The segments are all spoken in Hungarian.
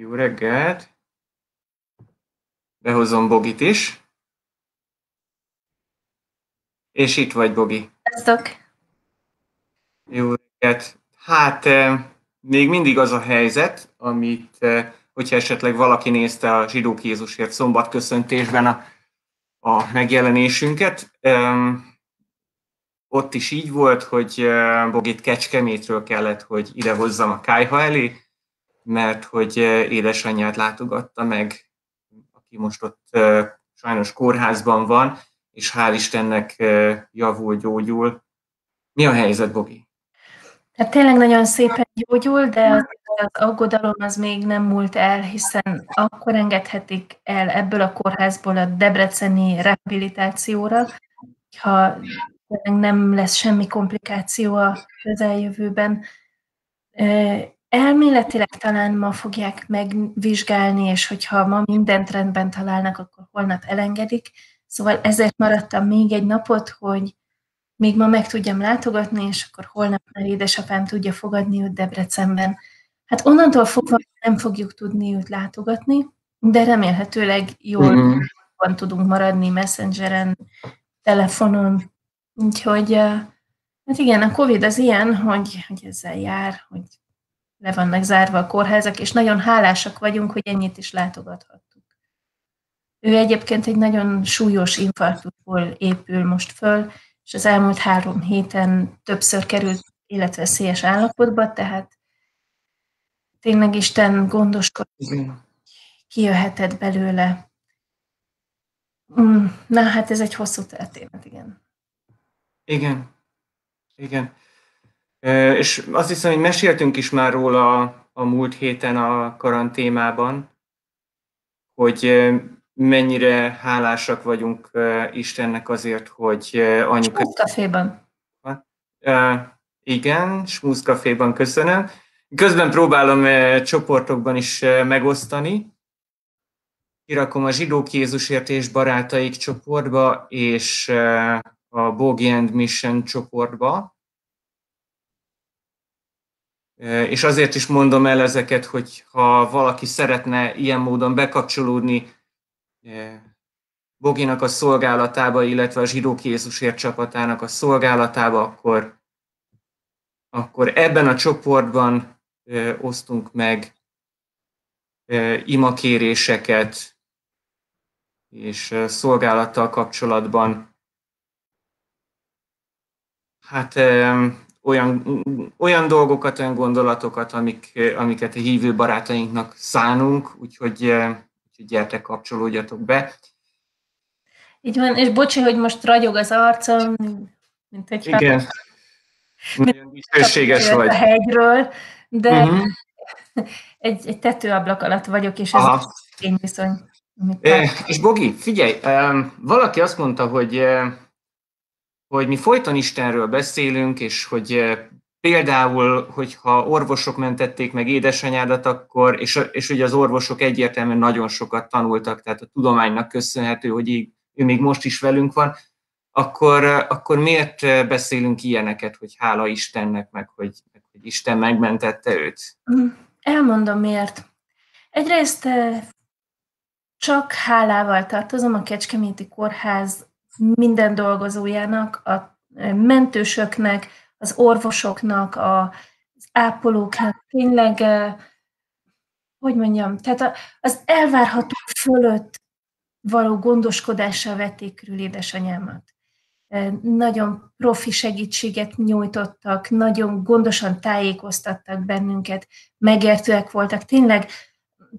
Jó reggelt! Behozom Bogit is. És itt vagy, Bogi. Sziasztok! Jó reggelt! Hát még mindig az a helyzet, amit, hogyha esetleg valaki nézte a Zsidók Jézusért szombatköszöntésben a, a megjelenésünket, ott is így volt, hogy Bogit Kecskemétről kellett, hogy ide hozzam a kájha elé, mert hogy édesanyját látogatta meg, aki most ott sajnos kórházban van, és hál' Istennek javul, gyógyul. Mi a helyzet, Bogi? Hát tényleg nagyon szépen gyógyul, de az, az aggodalom az még nem múlt el, hiszen akkor engedhetik el ebből a kórházból a debreceni rehabilitációra, ha nem lesz semmi komplikáció a közeljövőben. Elméletileg talán ma fogják megvizsgálni, és hogyha ma mindent rendben találnak, akkor holnap elengedik. Szóval ezért maradtam még egy napot, hogy még ma meg tudjam látogatni, és akkor holnap már édesapám tudja fogadni őt Debrecenben. Hát onnantól fogva nem fogjuk tudni őt látogatni, de remélhetőleg jól mm-hmm. tudunk maradni messengeren, telefonon. Úgyhogy hát igen, a Covid az ilyen, hogy, hogy ezzel jár, hogy le vannak zárva a kórházak, és nagyon hálásak vagyunk, hogy ennyit is látogathattuk. Ő egyébként egy nagyon súlyos infarktusból épül most föl, és az elmúlt három héten többször került életveszélyes állapotba, tehát tényleg Isten gondoskodik, kijöhetett belőle. Mm, na, hát ez egy hosszú történet, igen. Igen, igen. És azt hiszem, hogy meséltünk is már róla a múlt héten a karantémában, hogy mennyire hálásak vagyunk Istennek azért, hogy anyuka... Smooth Igen, Smooth Caféban köszönöm. Közben próbálom csoportokban is megosztani. Kirakom a Zsidók Jézusért és Barátaik csoportba, és a Bogi and Mission csoportba. És azért is mondom el ezeket, hogy ha valaki szeretne ilyen módon bekapcsolódni Boginak a szolgálatába, illetve a Zsidók Jézusért csapatának a szolgálatába, akkor, akkor ebben a csoportban osztunk meg imakéréseket, és szolgálattal kapcsolatban. Hát olyan, olyan dolgokat, olyan gondolatokat, amik, amiket a hívő barátainknak szánunk, úgyhogy, úgyhogy gyertek, kapcsolódjatok be. Így van, és bocsi, hogy most ragyog az arcom, mint egy Igen, nagyon dicsőséges vagy. A hegyről, de uh-huh. egy, egy tetőablak alatt vagyok, és ez Aha. viszony. É, és Bogi, figyelj, valaki azt mondta, hogy hogy mi folyton Istenről beszélünk, és hogy eh, például, hogyha orvosok mentették meg édesanyádat, akkor, és, és ugye az orvosok egyértelműen nagyon sokat tanultak, tehát a tudománynak köszönhető, hogy így, ő még most is velünk van, akkor, eh, akkor miért eh, beszélünk ilyeneket, hogy hála Istennek, meg hogy, hogy Isten megmentette őt? Mm, elmondom miért. Egyrészt csak hálával tartozom a Kecskeméti Kórház minden dolgozójának, a mentősöknek, az orvosoknak, az ápolóknak, tényleg, hogy mondjam, tehát az elvárható fölött való gondoskodással vették körül édesanyámat. Nagyon profi segítséget nyújtottak, nagyon gondosan tájékoztattak bennünket, megértőek voltak. Tényleg,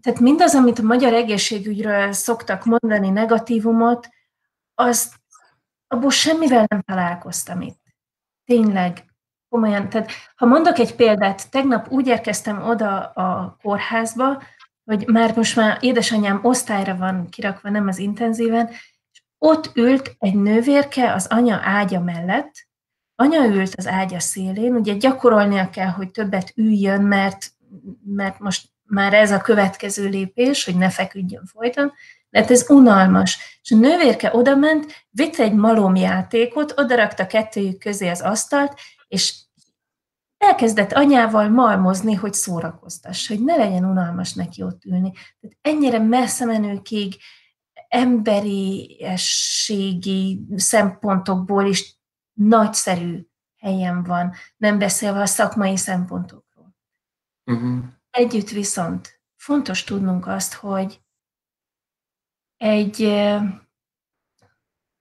tehát mindaz, amit a magyar egészségügyről szoktak mondani negatívumot, azt abból semmivel nem találkoztam itt. Tényleg, komolyan. Tehát, ha mondok egy példát, tegnap úgy érkeztem oda a kórházba, hogy már most már édesanyám osztályra van kirakva, nem az intenzíven, és ott ült egy nővérke az anya ágya mellett, anya ült az ágya szélén, ugye gyakorolnia kell, hogy többet üljön, mert, mert most már ez a következő lépés, hogy ne feküdjön folyton, mert ez unalmas. És a nővérke odament, vitt egy malomjátékot, odarakta kettőjük közé az asztalt, és elkezdett anyával malmozni, hogy szórakoztass, hogy ne legyen unalmas neki ott ülni. Tehát ennyire messze menőkig emberiességi szempontokból is nagyszerű helyen van, nem beszélve a szakmai szempontokról. Uh-huh. Együtt viszont fontos tudnunk azt, hogy egy,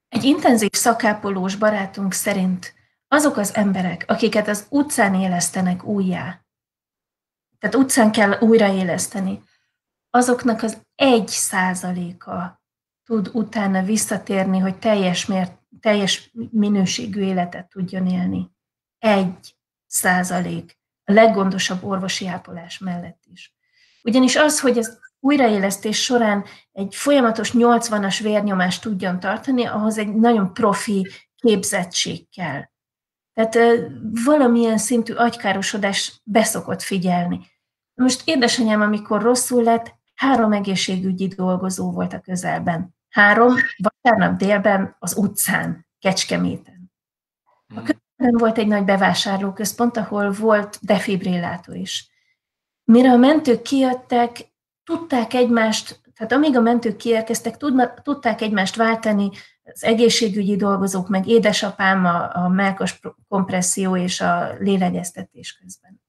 egy intenzív szakápolós barátunk szerint azok az emberek, akiket az utcán élesztenek újjá, tehát utcán kell újraéleszteni, azoknak az egy százaléka tud utána visszatérni, hogy teljes, mért, teljes minőségű életet tudjon élni. Egy százalék. A leggondosabb orvosi ápolás mellett is. Ugyanis az, hogy az újraélesztés során egy folyamatos 80-as vérnyomást tudjon tartani, ahhoz egy nagyon profi képzettség kell. Tehát valamilyen szintű agykárosodás beszokott figyelni. Most édesanyám, amikor rosszul lett, három egészségügyi dolgozó volt a közelben. Három vasárnap délben az utcán, Kecskeméten. A hmm. Volt egy nagy bevásárlóközpont, ahol volt defibrillátor is. Mire a mentők kijöttek, tudták egymást, tehát amíg a mentők kiérkeztek, tudták egymást váltani az egészségügyi dolgozók, meg édesapám a, a melkos kompresszió és a lélegeztetés közben.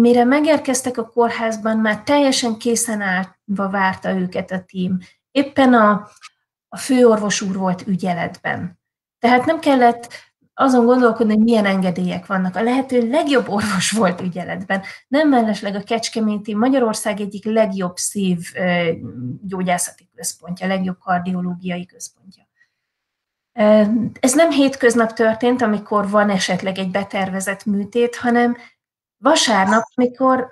Mire megérkeztek a kórházban, már teljesen készen állva várta őket a tím. Éppen a, a főorvos úr volt ügyeletben. Tehát nem kellett azon gondolkodni, hogy milyen engedélyek vannak. A lehető legjobb orvos volt ügyeletben. Nem mellesleg a Kecskeméti Magyarország egyik legjobb szív gyógyászati központja, legjobb kardiológiai központja. Ez nem hétköznap történt, amikor van esetleg egy betervezett műtét, hanem vasárnap, amikor,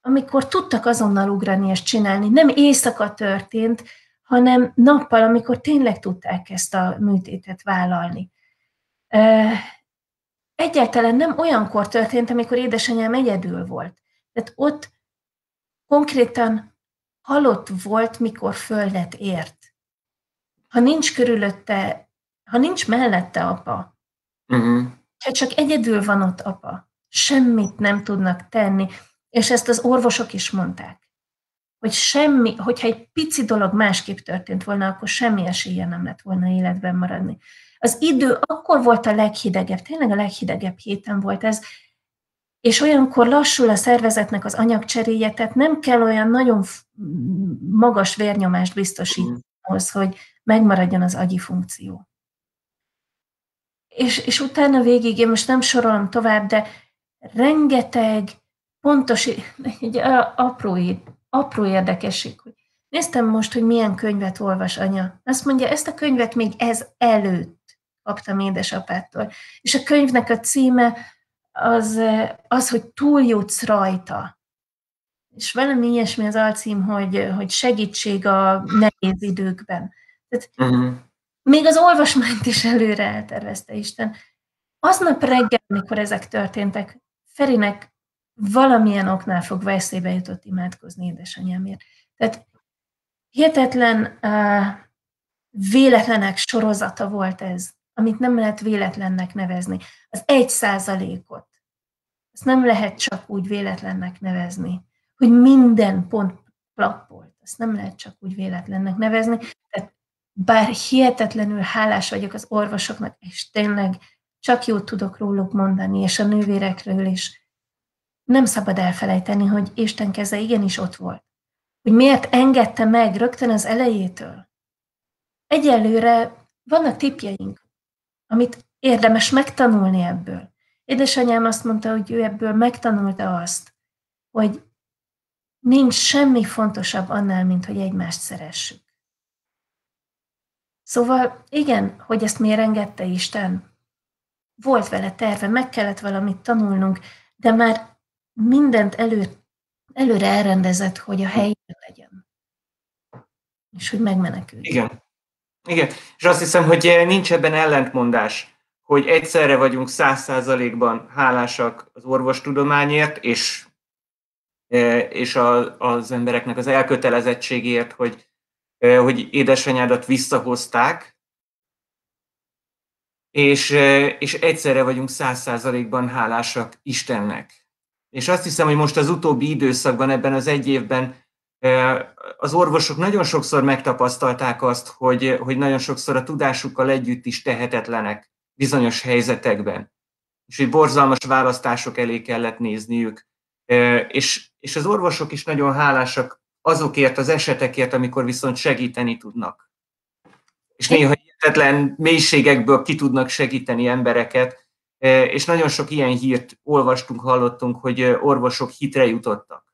amikor tudtak azonnal ugrani és csinálni. Nem éjszaka történt, hanem nappal, amikor tényleg tudták ezt a műtétet vállalni. Egyáltalán nem olyankor történt, amikor édesanyám egyedül volt. Tehát ott konkrétan halott volt, mikor földet ért. Ha nincs körülötte, ha nincs mellette apa, uh-huh. ha csak egyedül van ott apa, semmit nem tudnak tenni, és ezt az orvosok is mondták, hogy semmi, hogyha egy pici dolog másképp történt volna, akkor semmi esélye nem lett volna életben maradni. Az idő akkor volt a leghidegebb, tényleg a leghidegebb héten volt ez, és olyankor lassul a szervezetnek az anyagcseréje, tehát nem kell olyan nagyon magas vérnyomást biztosítani ahhoz, hogy megmaradjon az agyi funkció. És, és utána végig, én most nem sorolom tovább, de rengeteg pontos, egy apró, apró érdekesség, hogy néztem most, hogy milyen könyvet olvas anya. Azt mondja, ezt a könyvet még ez előtt kaptam édesapától. És a könyvnek a címe az, az hogy túljutsz rajta. És valami ilyesmi az alcím, hogy, hogy segítség a nehéz időkben. Tehát uh-huh. Még az olvasmányt is előre eltervezte Isten. Aznap reggel, amikor ezek történtek, Ferinek valamilyen oknál fogva eszébe jutott imádkozni édesanyámért. Tehát hihetetlen uh, véletlenek sorozata volt ez amit nem lehet véletlennek nevezni. Az egy százalékot. Ezt nem lehet csak úgy véletlennek nevezni, hogy minden pont plappolt. Ezt nem lehet csak úgy véletlennek nevezni. Tehát bár hihetetlenül hálás vagyok az orvosoknak, és tényleg csak jót tudok róluk mondani, és a nővérekről is, nem szabad elfelejteni, hogy Isten keze igenis ott volt. Hogy miért engedte meg rögtön az elejétől. Egyelőre vannak tipjeink, amit érdemes megtanulni ebből. Édesanyám azt mondta, hogy ő ebből megtanulta azt, hogy nincs semmi fontosabb annál, mint hogy egymást szeressük. Szóval igen, hogy ezt miért engedte Isten? Volt vele terve, meg kellett valamit tanulnunk, de már mindent elő, előre elrendezett, hogy a helyén legyen. És hogy megmenekül. Igen. Igen, és azt hiszem, hogy eh, nincs ebben ellentmondás, hogy egyszerre vagyunk száz százalékban hálásak az orvostudományért, és, eh, és a, az embereknek az elkötelezettségért, hogy, eh, hogy, édesanyádat visszahozták, és, és egyszerre vagyunk száz százalékban hálásak Istennek. És azt hiszem, hogy most az utóbbi időszakban, ebben az egy évben az orvosok nagyon sokszor megtapasztalták azt, hogy, hogy nagyon sokszor a tudásukkal együtt is tehetetlenek bizonyos helyzetekben. És hogy borzalmas választások elé kellett nézniük. És, és az orvosok is nagyon hálásak azokért az esetekért, amikor viszont segíteni tudnak. És néha hihetetlen mélységekből ki tudnak segíteni embereket, és nagyon sok ilyen hírt olvastunk, hallottunk, hogy orvosok hitre jutottak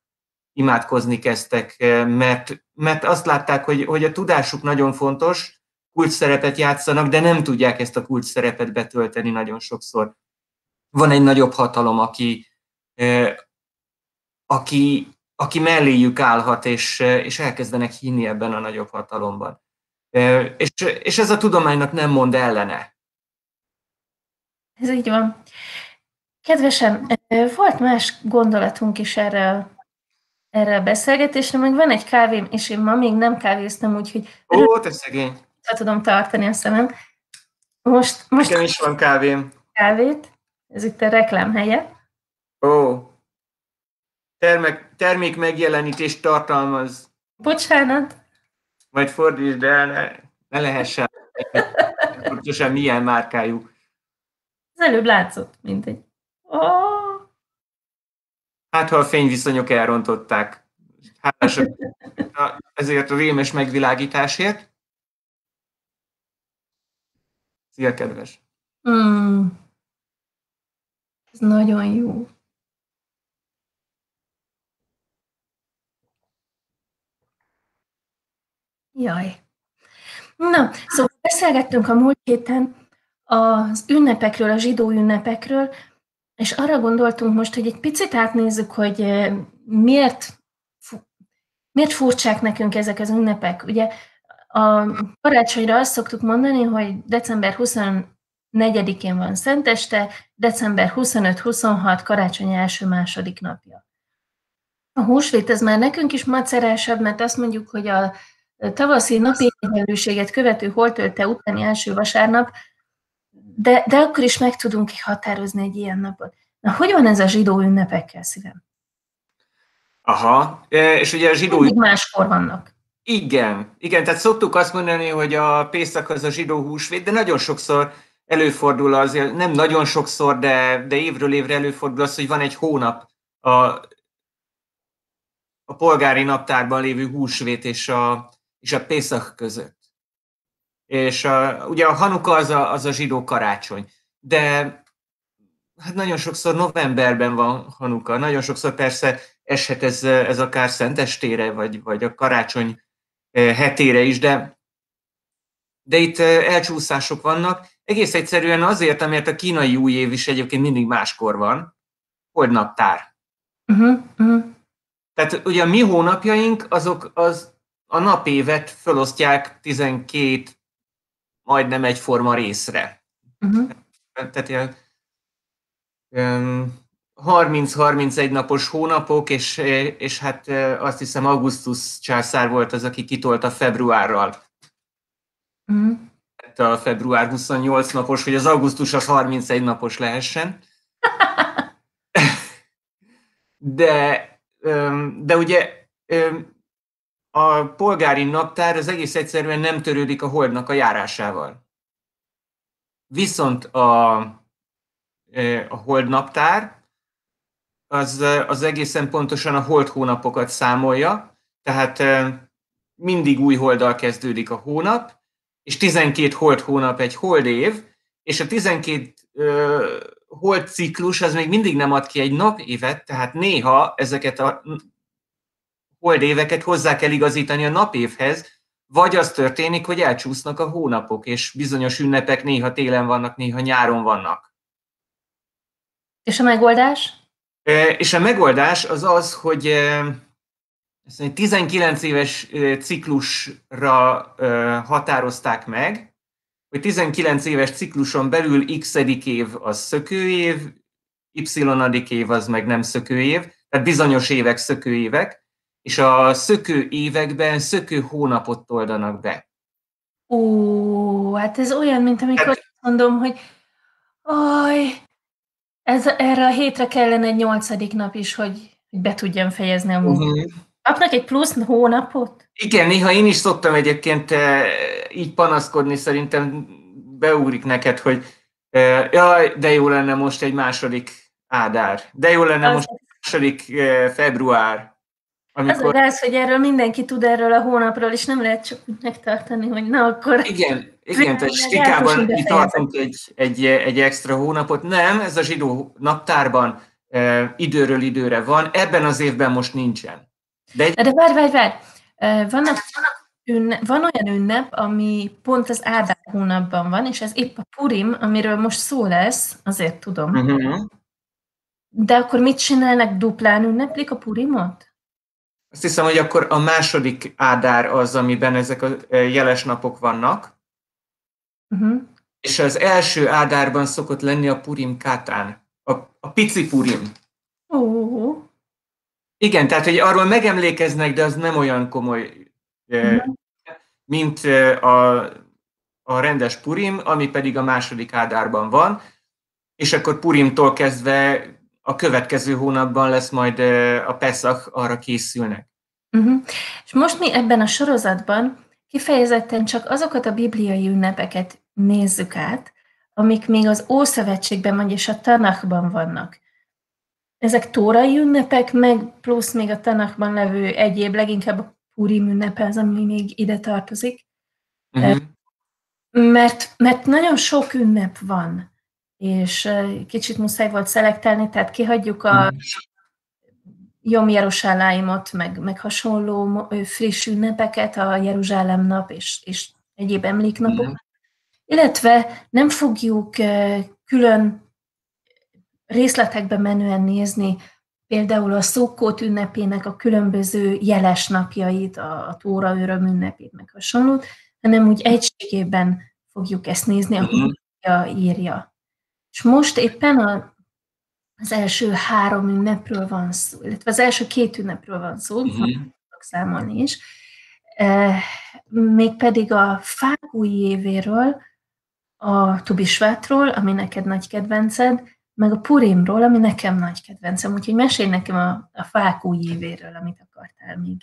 imádkozni kezdtek, mert, mert azt látták, hogy, hogy a tudásuk nagyon fontos, kulcs szerepet játszanak, de nem tudják ezt a kulcs szerepet betölteni nagyon sokszor. Van egy nagyobb hatalom, aki, aki, aki melléjük állhat, és, és elkezdenek hinni ebben a nagyobb hatalomban. És, és ez a tudománynak nem mond ellene. Ez így van. Kedvesem, volt más gondolatunk is erre erre a beszélgetésre, meg van egy kávém, és én ma még nem kávéztam, úgyhogy... Ó, te szegény! Ha tudom tartani a szemem. Most, most Nekem is van kávém. Kávét. Ez itt a reklám helye. Ó. Termek, termék megjelenítést tartalmaz. Bocsánat. Majd fordítsd el, ne, ne lehessen. Pontosan milyen márkájú. Az előbb látszott, mint egy... Oh. Hát, ha a fényviszonyok elrontották. Hálásak ezért a rémes megvilágításért. Szia, kedves! Mm. Ez nagyon jó. Jaj. Na, szóval beszélgettünk a múlt héten az ünnepekről, a zsidó ünnepekről, és arra gondoltunk most, hogy egy picit átnézzük, hogy miért, miért furcsák nekünk ezek az ünnepek. Ugye a karácsonyra azt szoktuk mondani, hogy december 24-én van Szenteste, december 25-26 karácsony első-második napja. A húsvét ez már nekünk is macerásabb, mert azt mondjuk, hogy a tavaszi napi egyenlőséget követő holtölte utáni első vasárnap de, de akkor is meg tudunk határozni egy ilyen napot. Na, hogy van ez a zsidó ünnepekkel szívem? Aha, e, és ugye a zsidó... Mindig máskor vannak. Igen, igen, tehát szoktuk azt mondani, hogy a Pészak az a zsidó húsvét, de nagyon sokszor előfordul az, nem nagyon sokszor, de, de évről évre előfordul az, hogy van egy hónap a, a polgári naptárban lévő húsvét és a, és a Pészak között és a, ugye a Hanuka az a, az a zsidó karácsony, de hát nagyon sokszor novemberben van Hanuka, nagyon sokszor persze eshet ez, ez akár szentestére, vagy, vagy a karácsony hetére is, de, de itt elcsúszások vannak. Egész egyszerűen azért, amért a kínai új év is egyébként mindig máskor van, hogy naptár. Uh-huh, uh-huh. Tehát ugye a mi hónapjaink, azok az a napévet felosztják 12 majdnem egyforma részre. Uh-huh. Tehát ilyen, 30-31 napos hónapok, és, és hát azt hiszem Augustus császár volt az, aki kitolta februárral. Uh-huh. A február 28 napos, hogy az augusztus az 31 napos lehessen. De, de ugye a polgári naptár az egész egyszerűen nem törődik a holdnak a járásával. Viszont a, a hold naptár az, az egészen pontosan a hold hónapokat számolja, tehát mindig új holdal kezdődik a hónap, és 12 hold hónap egy hold év, és a 12 uh, hold ciklus az még mindig nem ad ki egy napévet, tehát néha ezeket a holdéveket hozzá kell igazítani a napévhez, vagy az történik, hogy elcsúsznak a hónapok, és bizonyos ünnepek néha télen vannak, néha nyáron vannak. És a megoldás? És a megoldás az az, hogy 19 éves ciklusra határozták meg, hogy 19 éves cikluson belül x év az szökőév, y év az meg nem szökőév, tehát bizonyos évek szökőévek, és a szökő években szökő hónapot toldanak be. Ó, hát ez olyan, mint amikor mondom, hogy aj, ez, erre a hétre kellene egy nyolcadik nap is, hogy, hogy be tudjam fejezni a munkát. Uh-huh. Kapnak egy plusz hónapot? Igen, néha én is szoktam egyébként így panaszkodni, szerintem beugrik neked, hogy jaj, de jó lenne most egy második ádár, de jó lenne az most egy második február. Amikor... Az a gáz, hogy erről mindenki tud erről a hónapról, és nem lehet csak úgy megtartani, hogy na akkor... Igen, igen, tehát Stikában mi tartunk egy, egy, egy extra hónapot. Nem, ez a zsidó naptárban e, időről időre van, ebben az évben most nincsen. De, egy... De várj, várj, várj. Vannak, ünnep, van olyan ünnep, ami pont az Ádár hónapban van, és ez épp a Purim, amiről most szó lesz, azért tudom. Uh-huh. De akkor mit csinálnak? Duplán ünneplik a Purimot? Azt hiszem, hogy akkor a második Ádár az, amiben ezek a jeles napok vannak. Uh-huh. És az első Ádárban szokott lenni a Purim Kátán, a, a pici Purim. Uh-huh. Igen, tehát hogy arról megemlékeznek, de az nem olyan komoly, uh-huh. mint a, a rendes Purim, ami pedig a második Ádárban van, és akkor Purimtól kezdve a következő hónapban lesz majd a Pesach, arra készülnek. Uh-huh. És most mi ebben a sorozatban kifejezetten csak azokat a bibliai ünnepeket nézzük át, amik még az Ószövetségben, vagyis a Tanachban vannak. Ezek tórai ünnepek, meg plusz még a Tanachban levő egyéb, leginkább a Purim ünnepe az, ami még ide tartozik. Uh-huh. Mert, mert nagyon sok ünnep van és kicsit muszáj volt szelektálni, tehát kihagyjuk a hmm. Jom Jeruzsálemot, meg, meg hasonló friss ünnepeket, a Jeruzsálem nap és, és egyéb emléknapok, mm. illetve nem fogjuk külön részletekbe menően nézni például a Szókót ünnepének a különböző jeles napjait, a, a Tóra öröm ünnepét, meg hasonlót, hanem úgy egységében fogjuk ezt nézni, ahogy írja. És most éppen a, az első három ünnepről van szó, illetve az első két ünnepről van szó, uh-huh. tudok számolni is, e, mégpedig a fák új évéről, a Tubisvátról, ami neked nagy kedvenced, meg a Purimról, ami nekem nagy kedvencem. Úgyhogy mesélj nekem a, a fák új évéről, amit akartál még.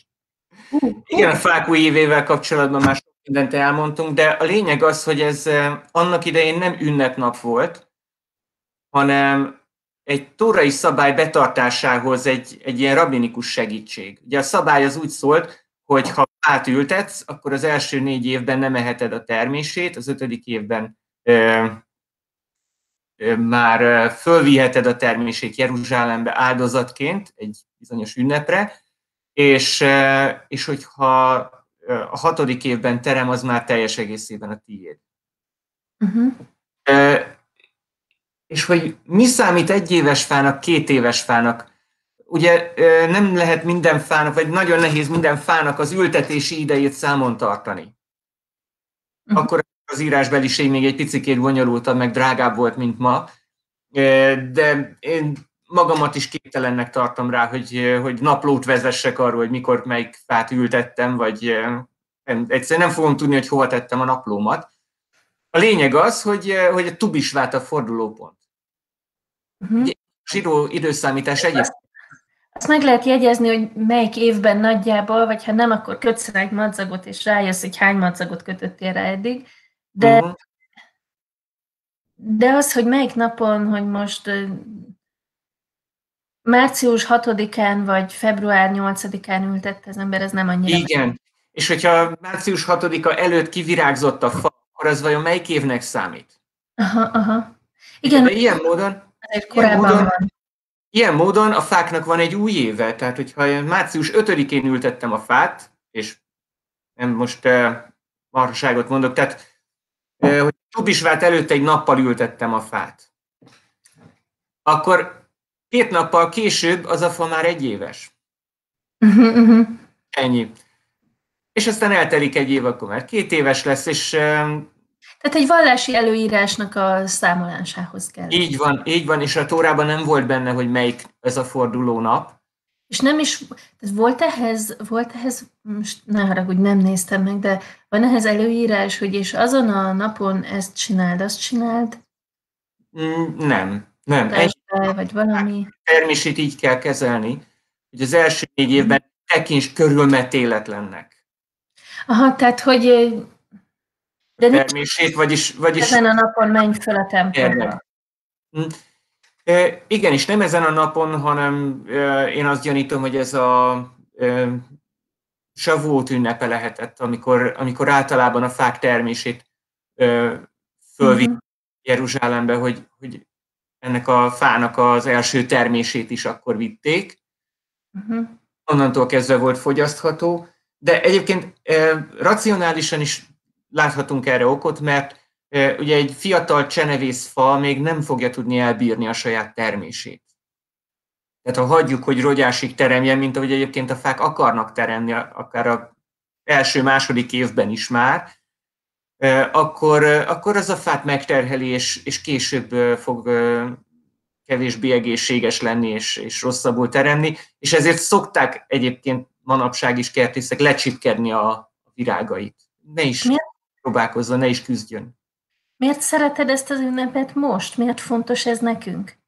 Uh, Igen, a fák új évével kapcsolatban már sok mindent elmondtunk, de a lényeg az, hogy ez e, annak idején nem ünnepnap volt, hanem egy tórai szabály betartásához egy, egy ilyen rabinikus segítség. Ugye a szabály az úgy szólt, hogy ha átültetsz, akkor az első négy évben nem eheted a termését, az ötödik évben ö, ö, már fölviheted a termését Jeruzsálembe áldozatként egy bizonyos ünnepre, és, ö, és hogyha a hatodik évben terem, az már teljes egészében a tiéd. Uh-huh és hogy mi számít egy éves fának, két éves fának. Ugye nem lehet minden fának, vagy nagyon nehéz minden fának az ültetési idejét számon tartani. Uh-huh. Akkor az írásbeliség még egy picikét bonyolultabb, meg drágább volt, mint ma. De én magamat is képtelennek tartom rá, hogy, hogy naplót vezessek arról, hogy mikor melyik fát ültettem, vagy egyszerűen nem fogom tudni, hogy hova tettem a naplómat. A lényeg az, hogy, hogy a tubisvát a fordulópont. Uh-huh. Zsidó időszámítás egyébként. Azt meg lehet jegyezni, hogy melyik évben nagyjából, vagy ha nem, akkor kötsz rá egy madzagot, és rájössz, hogy hány madzagot kötöttél rá eddig. De, uh-huh. de az, hogy melyik napon, hogy most március 6-án vagy február 8-án ültette az ember, ez nem annyira. Igen. Meg. És hogyha március 6-a előtt kivirágzott a fa, akkor az vajon melyik évnek számít? Aha, aha. Igen. De ilyen módon Ilyen módon, ilyen módon a fáknak van egy új éve, tehát hogyha március 5-én ültettem a fát, és nem most uh, marhaságot mondok, tehát uh, hogy Tubisvát előtt egy nappal ültettem a fát, akkor két nappal később az a fa már egy éves. Uh-huh, uh-huh. Ennyi. És aztán eltelik egy év, akkor már két éves lesz, és tehát egy vallási előírásnak a számolásához kell. Így van, így van, és a Tórában nem volt benne, hogy melyik ez a forduló nap. És nem is, volt ehhez, volt ehhez, most ne haragudj, nem néztem meg, de van ehhez előírás, hogy és azon a napon ezt csináld, azt csináld? Mm, nem, nem. Egy, vagy valami. Termését így kell kezelni, hogy az első négy évben tekints körülmetéletlennek. Aha, tehát, hogy de termését, vagyis, vagyis... Ezen a napon menj fel a templomba. Hm. E, igen, és nem ezen a napon, hanem e, én azt gyanítom, hogy ez a e, savót ünnepe lehetett, amikor, amikor általában a fák termését fölvitt uh-huh. Jeruzsálembe, hogy, hogy ennek a fának az első termését is akkor vitték. Uh-huh. Onnantól kezdve volt fogyasztható, de egyébként racionálisan is láthatunk erre okot, mert ugye egy fiatal csenevészfa még nem fogja tudni elbírni a saját termését. Tehát ha hagyjuk, hogy rogyásig teremjen, mint ahogy egyébként a fák akarnak teremni, akár a első-második évben is már, akkor, akkor az a fát megterheli, és, és később fog kevésbé egészséges lenni, és, és rosszabbul teremni, és ezért szokták egyébként manapság is kertészek lecsipkedni a, virágait. Ne is Miért? Próbálkozzon, ne is küzdjön. Miért szereted ezt az ünnepet most? Miért fontos ez nekünk?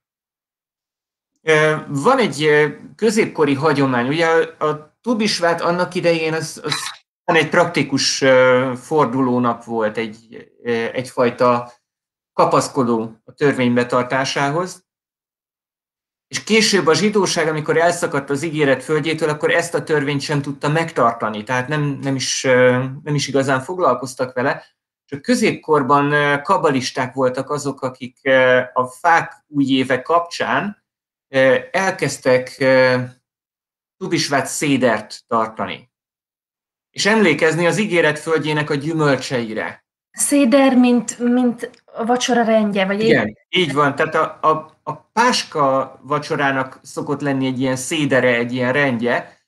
Van egy középkori hagyomány. Ugye a Tubisvát annak idején az, az egy praktikus fordulónap volt, egy, egyfajta kapaszkodó a törvény betartásához. És később a zsidóság, amikor elszakadt az ígéret földjétől, akkor ezt a törvényt sem tudta megtartani, tehát nem, nem, is, nem is igazán foglalkoztak vele. És a középkorban kabalisták voltak azok, akik a fák új éve kapcsán elkezdtek tubisvát szédert tartani. És emlékezni az ígéret földjének a gyümölcseire. Széder, mint, mint a vacsora rendje, vagy Igen, így van. Tehát a, a, a páska vacsorának szokott lenni egy ilyen szédere, egy ilyen rendje,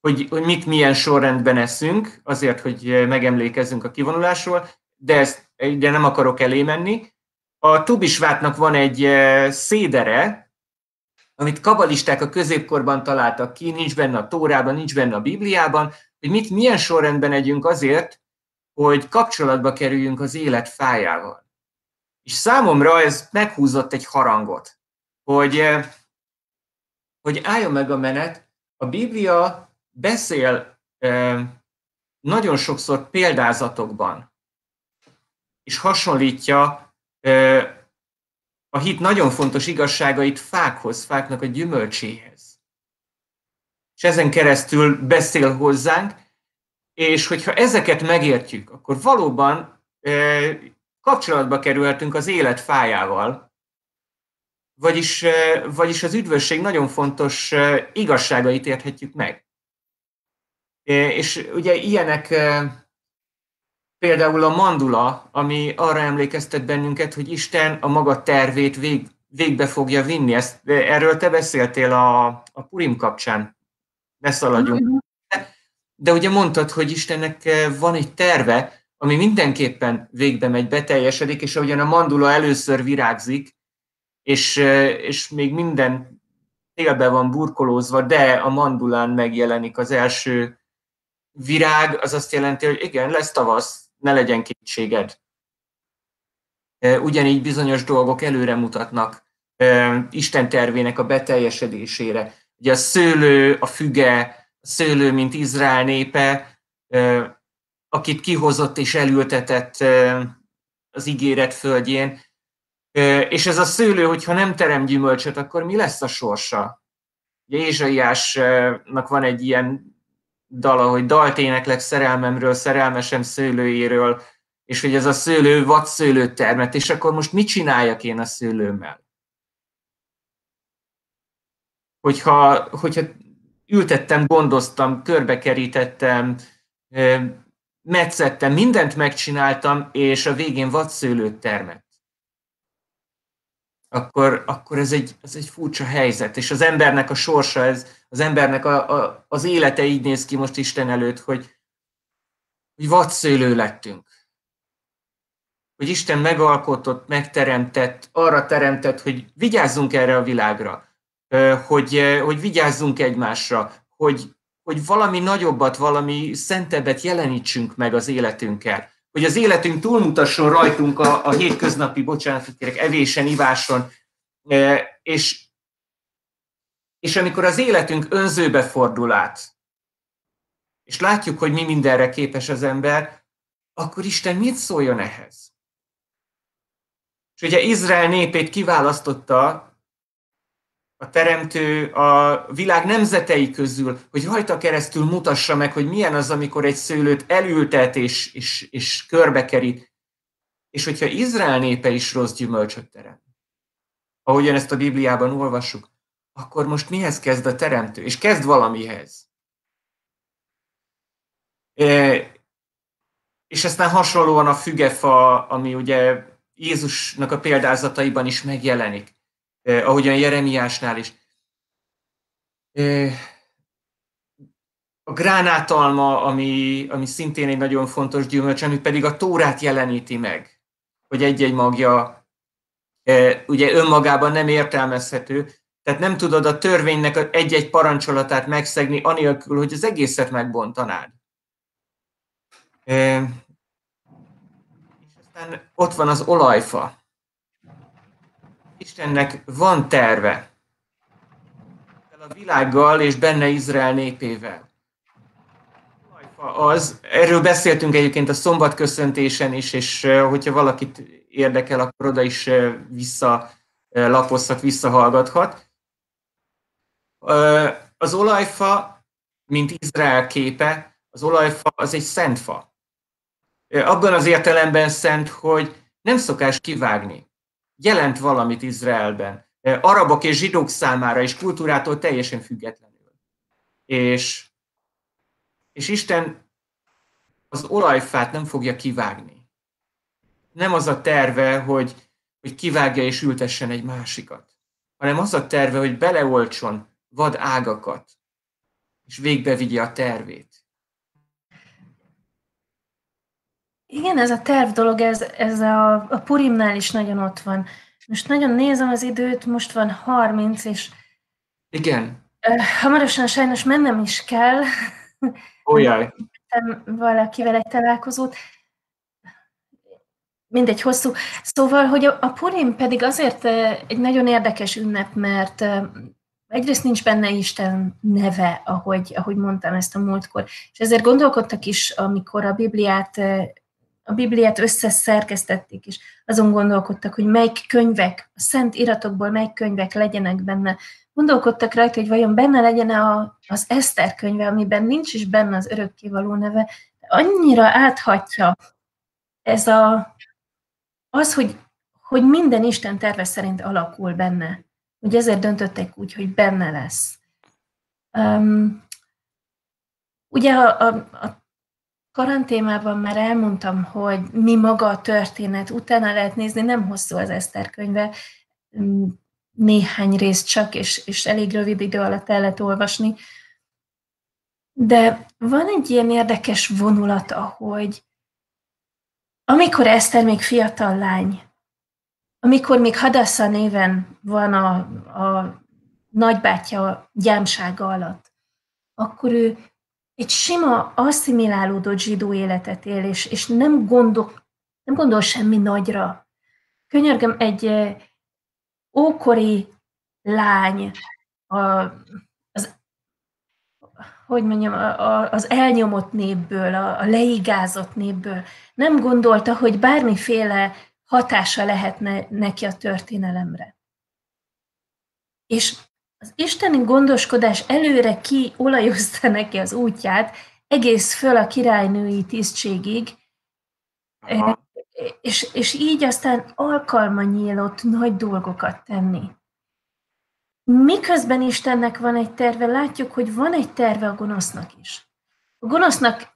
hogy, hogy mit milyen sorrendben eszünk, azért, hogy megemlékezzünk a kivonulásról, de ezt de nem akarok elé menni. A Tubisvátnak van egy eh, szédere, amit kabalisták a középkorban találtak ki, nincs benne a Tórában, nincs benne a Bibliában, hogy mit milyen sorrendben együnk azért, hogy kapcsolatba kerüljünk az élet fájával. És számomra ez meghúzott egy harangot, hogy, eh, hogy álljon meg a menet, a Biblia beszél eh, nagyon sokszor példázatokban, és hasonlítja eh, a hit nagyon fontos igazságait fákhoz, fáknak a gyümölcséhez. És ezen keresztül beszél hozzánk, és hogyha ezeket megértjük, akkor valóban kapcsolatba kerülhetünk az élet fájával, vagyis, vagyis az üdvösség nagyon fontos igazságait érthetjük meg. És ugye ilyenek például a mandula, ami arra emlékeztet bennünket, hogy Isten a maga tervét vég, végbe fogja vinni. Ezt, erről te beszéltél a, a Purim kapcsán. Ne szaladjunk. Mm-hmm. De ugye mondtad, hogy Istennek van egy terve, ami mindenképpen végbe megy, beteljesedik, és ahogyan a mandula először virágzik, és, és még minden télbe van burkolózva, de a mandulán megjelenik az első virág, az azt jelenti, hogy igen, lesz tavasz, ne legyen kétséged. Ugyanígy bizonyos dolgok előre mutatnak Isten tervének a beteljesedésére. Ugye a szőlő, a füge, a szőlő, mint Izrael népe, akit kihozott és elültetett az ígéret földjén. És ez a szőlő, hogyha nem terem gyümölcsöt, akkor mi lesz a sorsa? Ugye Ézsaiásnak van egy ilyen dala, hogy dalt éneklek szerelmemről, szerelmesem szőlőjéről, és hogy ez a szőlő vad szőlőt termet, és akkor most mit csináljak én a szőlőmmel? Hogyha, hogyha ültettem, gondoztam, körbekerítettem, metszettem, mindent megcsináltam, és a végén vadszőlőt termett. Akkor, akkor ez, egy, ez egy furcsa helyzet, és az embernek a sorsa, ez, az embernek a, a, az élete így néz ki most Isten előtt, hogy, hogy vadszőlő lettünk. Hogy Isten megalkotott, megteremtett, arra teremtett, hogy vigyázzunk erre a világra. hogy, hogy vigyázzunk egymásra, hogy, hogy valami nagyobbat, valami szentebbet jelenítsünk meg az életünkkel. Hogy az életünk túlmutasson rajtunk a, a hétköznapi, bocsánat, kérek, evésen, iváson, és, és amikor az életünk önzőbe fordul át, és látjuk, hogy mi mindenre képes az ember, akkor Isten mit szóljon ehhez? És ugye Izrael népét kiválasztotta a teremtő a világ nemzetei közül, hogy rajta keresztül mutassa meg, hogy milyen az, amikor egy szőlőt elültet és, és, és körbekerít. És hogyha Izrael népe is rossz gyümölcsöt terem, ahogyan ezt a Bibliában olvassuk, akkor most mihez kezd a teremtő? És kezd valamihez. E, és aztán hasonlóan a fügefa, ami ugye Jézusnak a példázataiban is megjelenik eh, ahogyan Jeremiásnál is. Eh, a gránátalma, ami, ami szintén egy nagyon fontos gyümölcs, ami pedig a tórát jeleníti meg, hogy egy-egy magja eh, ugye önmagában nem értelmezhető, tehát nem tudod a törvénynek egy-egy parancsolatát megszegni, anélkül, hogy az egészet megbontanád. És aztán ott van az olajfa. Istennek van terve a világgal és benne Izrael népével. Az, erről beszéltünk egyébként a szombatköszöntésen is, és hogyha valakit érdekel, akkor oda is visszalapozhat, visszahallgathat. Az olajfa, mint Izrael képe, az olajfa az egy szent fa. Abban az értelemben szent, hogy nem szokás kivágni jelent valamit Izraelben. Arabok és zsidók számára és kultúrától teljesen függetlenül. És, és Isten az olajfát nem fogja kivágni. Nem az a terve, hogy, hogy kivágja és ültessen egy másikat, hanem az a terve, hogy beleoltson vad ágakat, és végbe vigye a tervét. Igen, ez a terv dolog, ez, ez a, a Purimnál is nagyon ott van. Most nagyon nézem az időt, most van 30, és igen. hamarosan sajnos mennem is kell. Ójaj. Valakivel egy találkozót. Mindegy, hosszú. Szóval, hogy a, a Purim pedig azért egy nagyon érdekes ünnep, mert egyrészt nincs benne Isten neve, ahogy, ahogy mondtam ezt a múltkor, és ezért gondolkodtak is, amikor a Bibliát a Bibliát összeszerkesztették, és azon gondolkodtak, hogy melyik könyvek, a szent iratokból melyik könyvek legyenek benne. Gondolkodtak rajta, hogy vajon benne legyen a, az Eszter könyve, amiben nincs is benne az örökkévaló neve, annyira áthatja ez a, az, hogy, hogy minden Isten terve szerint alakul benne. Hogy ezért döntöttek úgy, hogy benne lesz. Um, ugye a, a, a karantémában már elmondtam, hogy mi maga a történet, utána lehet nézni, nem hosszú az Eszter könyve, mm, néhány rész csak, és, és elég rövid idő alatt el lehet olvasni. De van egy ilyen érdekes vonulata, hogy amikor Eszter még fiatal lány, amikor még Hadassa néven van a, a nagybátyja gyámsága alatt, akkor ő egy sima, asszimilálódott zsidó életet él, és, és nem, gondol, nem gondol semmi nagyra. Könyörgöm, egy ókori lány, a, az, hogy mondjam, a, az elnyomott népből, a, a leigázott népből nem gondolta, hogy bármiféle hatása lehetne neki a történelemre. És az isteni gondoskodás előre kiolajozta neki az útját, egész föl a királynői tisztségig, Aha. és, és így aztán alkalma nyílott nagy dolgokat tenni. Miközben Istennek van egy terve, látjuk, hogy van egy terve a gonosznak is. A gonosznak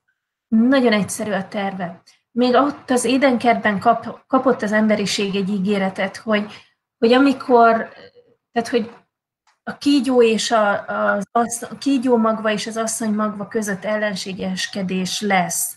nagyon egyszerű a terve. Még ott az édenkertben kap, kapott az emberiség egy ígéretet, hogy, hogy amikor, tehát hogy a kígyó és a, az, az, a kígyó magva és az asszony magva között ellenségeskedés lesz.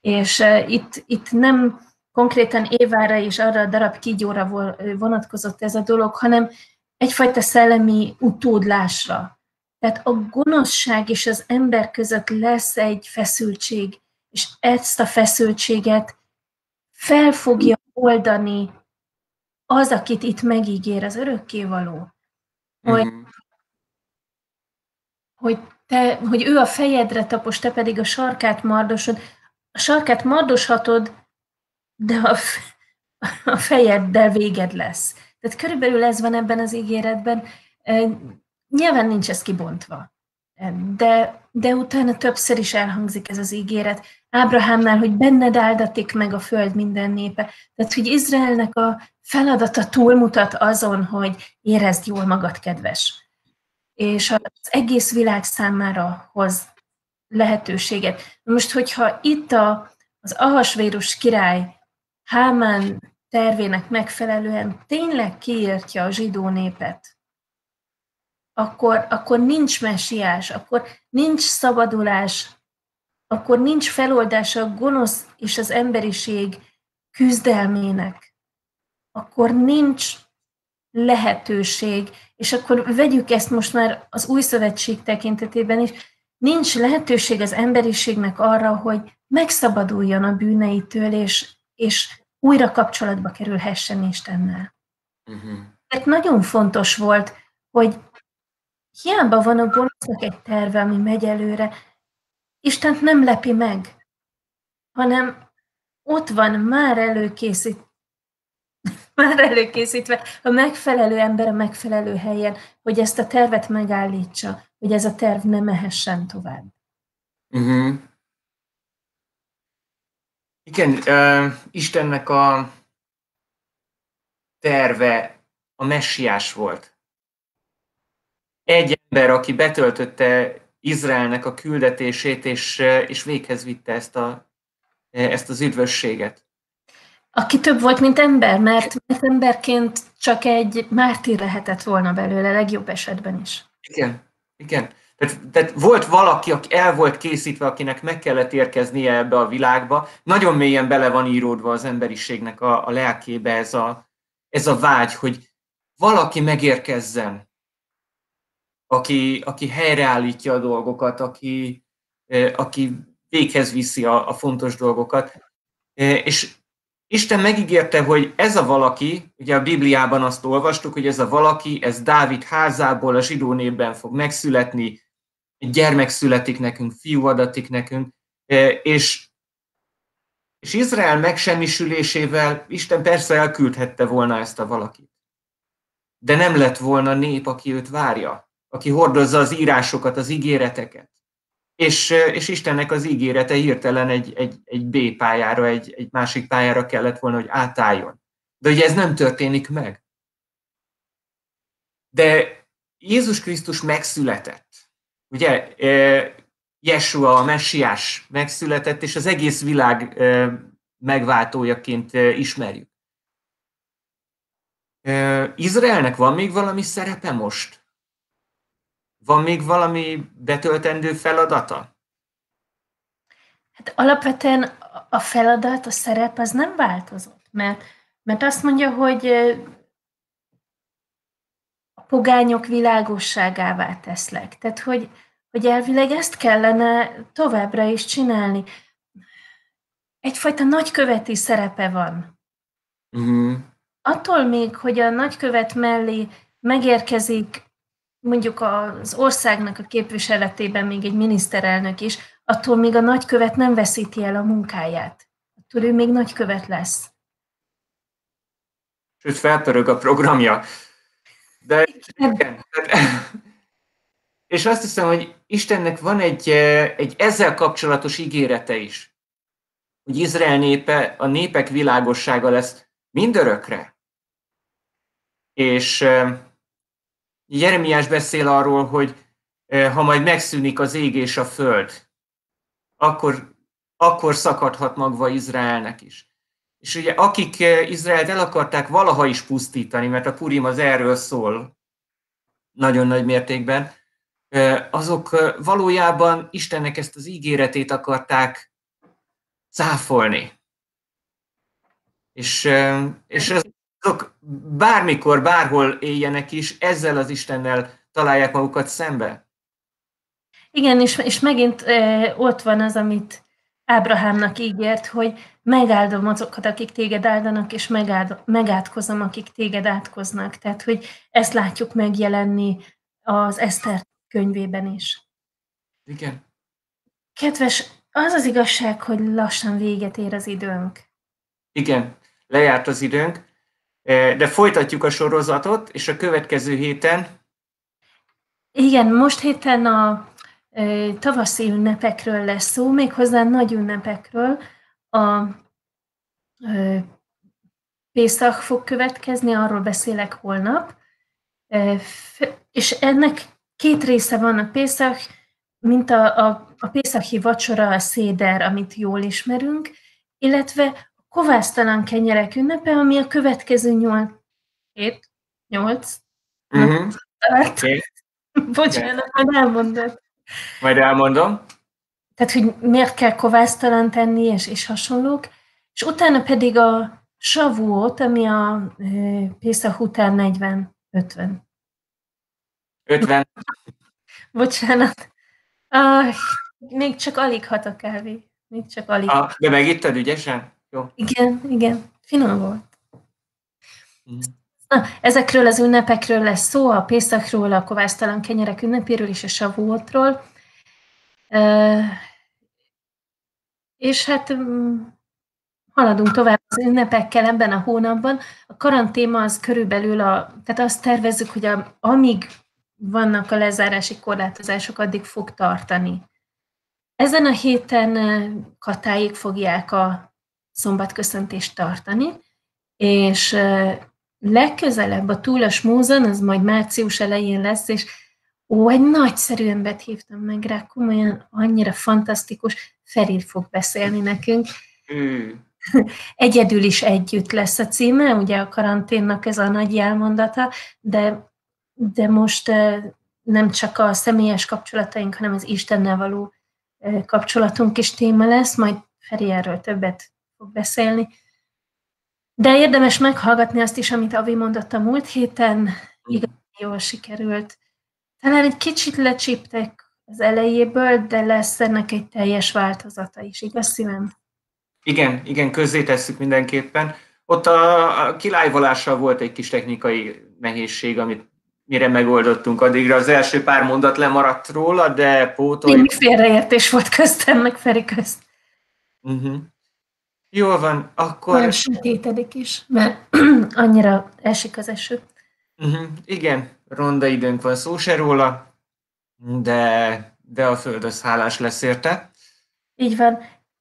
És uh, itt, itt nem konkrétan Évára és arra a darab kígyóra vonatkozott ez a dolog, hanem egyfajta szellemi utódlásra. Tehát a gonoszság és az ember között lesz egy feszültség, és ezt a feszültséget fel fogja oldani az, akit itt megígér, az örökkévaló. Hogy, mm-hmm. hogy, te, hogy ő a fejedre tapos, te pedig a sarkát mardosod. A sarkát mardoshatod, de a, a fejeddel véged lesz. Tehát körülbelül ez van ebben az ígéretben. Nyilván nincs ez kibontva, de, de utána többször is elhangzik ez az ígéret. Ábrahámnál, hogy benned áldatik meg a föld minden népe. Tehát, hogy Izraelnek a feladata túlmutat azon, hogy érezd jól magad, kedves. És az egész világ számára hoz lehetőséget. Most, hogyha itt a, az ahasvérus király Hámán tervének megfelelően tényleg kiírtja a zsidó népet, akkor, akkor nincs mesiás, akkor nincs szabadulás, akkor nincs feloldása a gonosz és az emberiség küzdelmének, akkor nincs lehetőség, és akkor vegyük ezt most már az új szövetség tekintetében is, nincs lehetőség az emberiségnek arra, hogy megszabaduljon a bűneitől, és, és újra kapcsolatba kerülhessen Istennel. Uh-huh. Tehát nagyon fontos volt, hogy hiába van a gonosznak egy terve, ami megy előre, Istent nem lepi meg, hanem ott van már előkészít, már előkészítve a megfelelő ember a megfelelő helyen, hogy ezt a tervet megállítsa, hogy ez a terv ne mehessen tovább. Uh-huh. Igen, uh, Istennek a terve a messiás volt. Egy ember, aki betöltötte Izraelnek a küldetését, és, és véghez vitte ezt, a, ezt az üdvösséget. Aki több volt, mint ember, mert, mert emberként csak egy mártír lehetett volna belőle, legjobb esetben is. Igen, igen. Tehát, tehát volt valaki, aki el volt készítve, akinek meg kellett érkeznie ebbe a világba. Nagyon mélyen bele van íródva az emberiségnek a, a lelkébe ez a, ez a vágy, hogy valaki megérkezzen, aki, aki helyreállítja a dolgokat, aki, aki véghez viszi a, a fontos dolgokat. És Isten megígérte, hogy ez a valaki, ugye a Bibliában azt olvastuk, hogy ez a valaki, ez Dávid házából a zsidó népben fog megszületni, egy gyermek születik nekünk, fiú adatik nekünk, és, és Izrael megsemmisülésével Isten persze elküldhette volna ezt a valakit. De nem lett volna nép, aki őt várja, aki hordozza az írásokat, az ígéreteket. És, és Istennek az ígérete hirtelen egy, egy, egy B pályára, egy, egy másik pályára kellett volna, hogy átálljon. De ugye ez nem történik meg. De Jézus Krisztus megszületett ugye Jesua, a messiás megszületett, és az egész világ megváltójaként ismerjük. Izraelnek van még valami szerepe most? Van még valami betöltendő feladata? Hát alapvetően a feladat, a szerep az nem változott, mert, mert azt mondja, hogy pogányok világosságává teszlek. Tehát, hogy, hogy elvileg ezt kellene továbbra is csinálni. Egyfajta nagyköveti szerepe van. Uh-huh. Attól még, hogy a nagykövet mellé megérkezik mondjuk az országnak a képviseletében még egy miniszterelnök is, attól még a nagykövet nem veszíti el a munkáját. Attól ő még nagykövet lesz. Sőt, felpörög a programja. De igen. És azt hiszem, hogy Istennek van egy, egy ezzel kapcsolatos ígérete is, hogy Izrael népe, a népek világossága lesz mindörökre. És Jeremiás beszél arról, hogy ha majd megszűnik az ég és a föld, akkor, akkor szakadhat magva Izraelnek is. És ugye akik eh, Izraelt el akarták valaha is pusztítani, mert a Purim az erről szól nagyon nagy mértékben, eh, azok eh, valójában Istennek ezt az ígéretét akarták cáfolni. És, és ez azok bármikor, bárhol éljenek is, ezzel az Istennel találják magukat szembe. Igen, és, és megint e, ott van az, amit Ábrahámnak ígért, hogy megáldom azokat, akik téged áldanak, és megáld, megátkozom, akik téged átkoznak. Tehát, hogy ezt látjuk megjelenni az Eszter könyvében is. Igen. Kedves, az az igazság, hogy lassan véget ér az időnk. Igen, lejárt az időnk, de folytatjuk a sorozatot, és a következő héten... Igen, most héten a tavaszi ünnepekről lesz szó, méghozzá nagy ünnepekről. A Pészak fog következni, arról beszélek holnap. És ennek két része van a Pészak, mint a, a, a Pészachi vacsora, a széder, amit jól ismerünk, illetve kovásztalan kenyerek ünnepe, ami a következő nyolc, hét, nyolc, uh-huh. Okay. Bocsánat, majd elmondod. Majd elmondom. Tehát, hogy miért kell kovásztalan tenni, és, és hasonlók. És utána pedig a savuot, ami a e, Pészak után 40, 50. 50. Bocsánat. Ah, még csak alig hat a kávé. Még csak alig. Ah, de megittad ügyesen? Jó. Igen, igen. Finom volt. Mm. Na, ezekről az ünnepekről lesz szó, a Pészakról, a kovásztalan kenyerek ünnepéről és a Savuotról. Uh, és hát um, haladunk tovább az ünnepekkel ebben a hónapban. A karantéma az körülbelül, a, tehát azt tervezzük, hogy a, amíg vannak a lezárási korlátozások, addig fog tartani. Ezen a héten Katáig fogják a szombatköszöntést tartani, és legközelebb a Túlas Múzon, az majd március elején lesz, és ó, egy nagyszerű embert hívtam meg rá, komolyan annyira fantasztikus, Feri fog beszélni nekünk. Mm. Egyedül is együtt lesz a címe, ugye a karanténnak ez a nagy jelmondata, de de most nem csak a személyes kapcsolataink, hanem az Istennel való kapcsolatunk is téma lesz, majd Feri erről többet fog beszélni. De érdemes meghallgatni azt is, amit Avi mondott a múlt héten, igazán jól sikerült. Talán egy kicsit lecsíptek az elejéből, de lesz ennek egy teljes változata is, igaz szívem? Igen, igen, közzétesszük mindenképpen. Ott a, kilájvolással volt egy kis technikai nehézség, amit mire megoldottunk addigra. Az első pár mondat lemaradt róla, de pótoljuk. Némi félreértés volt köztem, meg Feri közt. Uh-huh. Jól van, akkor... Olyan sötétedik is, mert annyira esik az eső. Uh-huh. Igen, ronda időnk van szó se róla, de, de a föld az hálás lesz érte. Így van.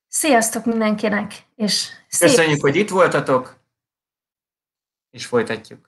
Sziasztok mindenkinek, és szép... Köszönjük, hogy itt voltatok, és folytatjuk.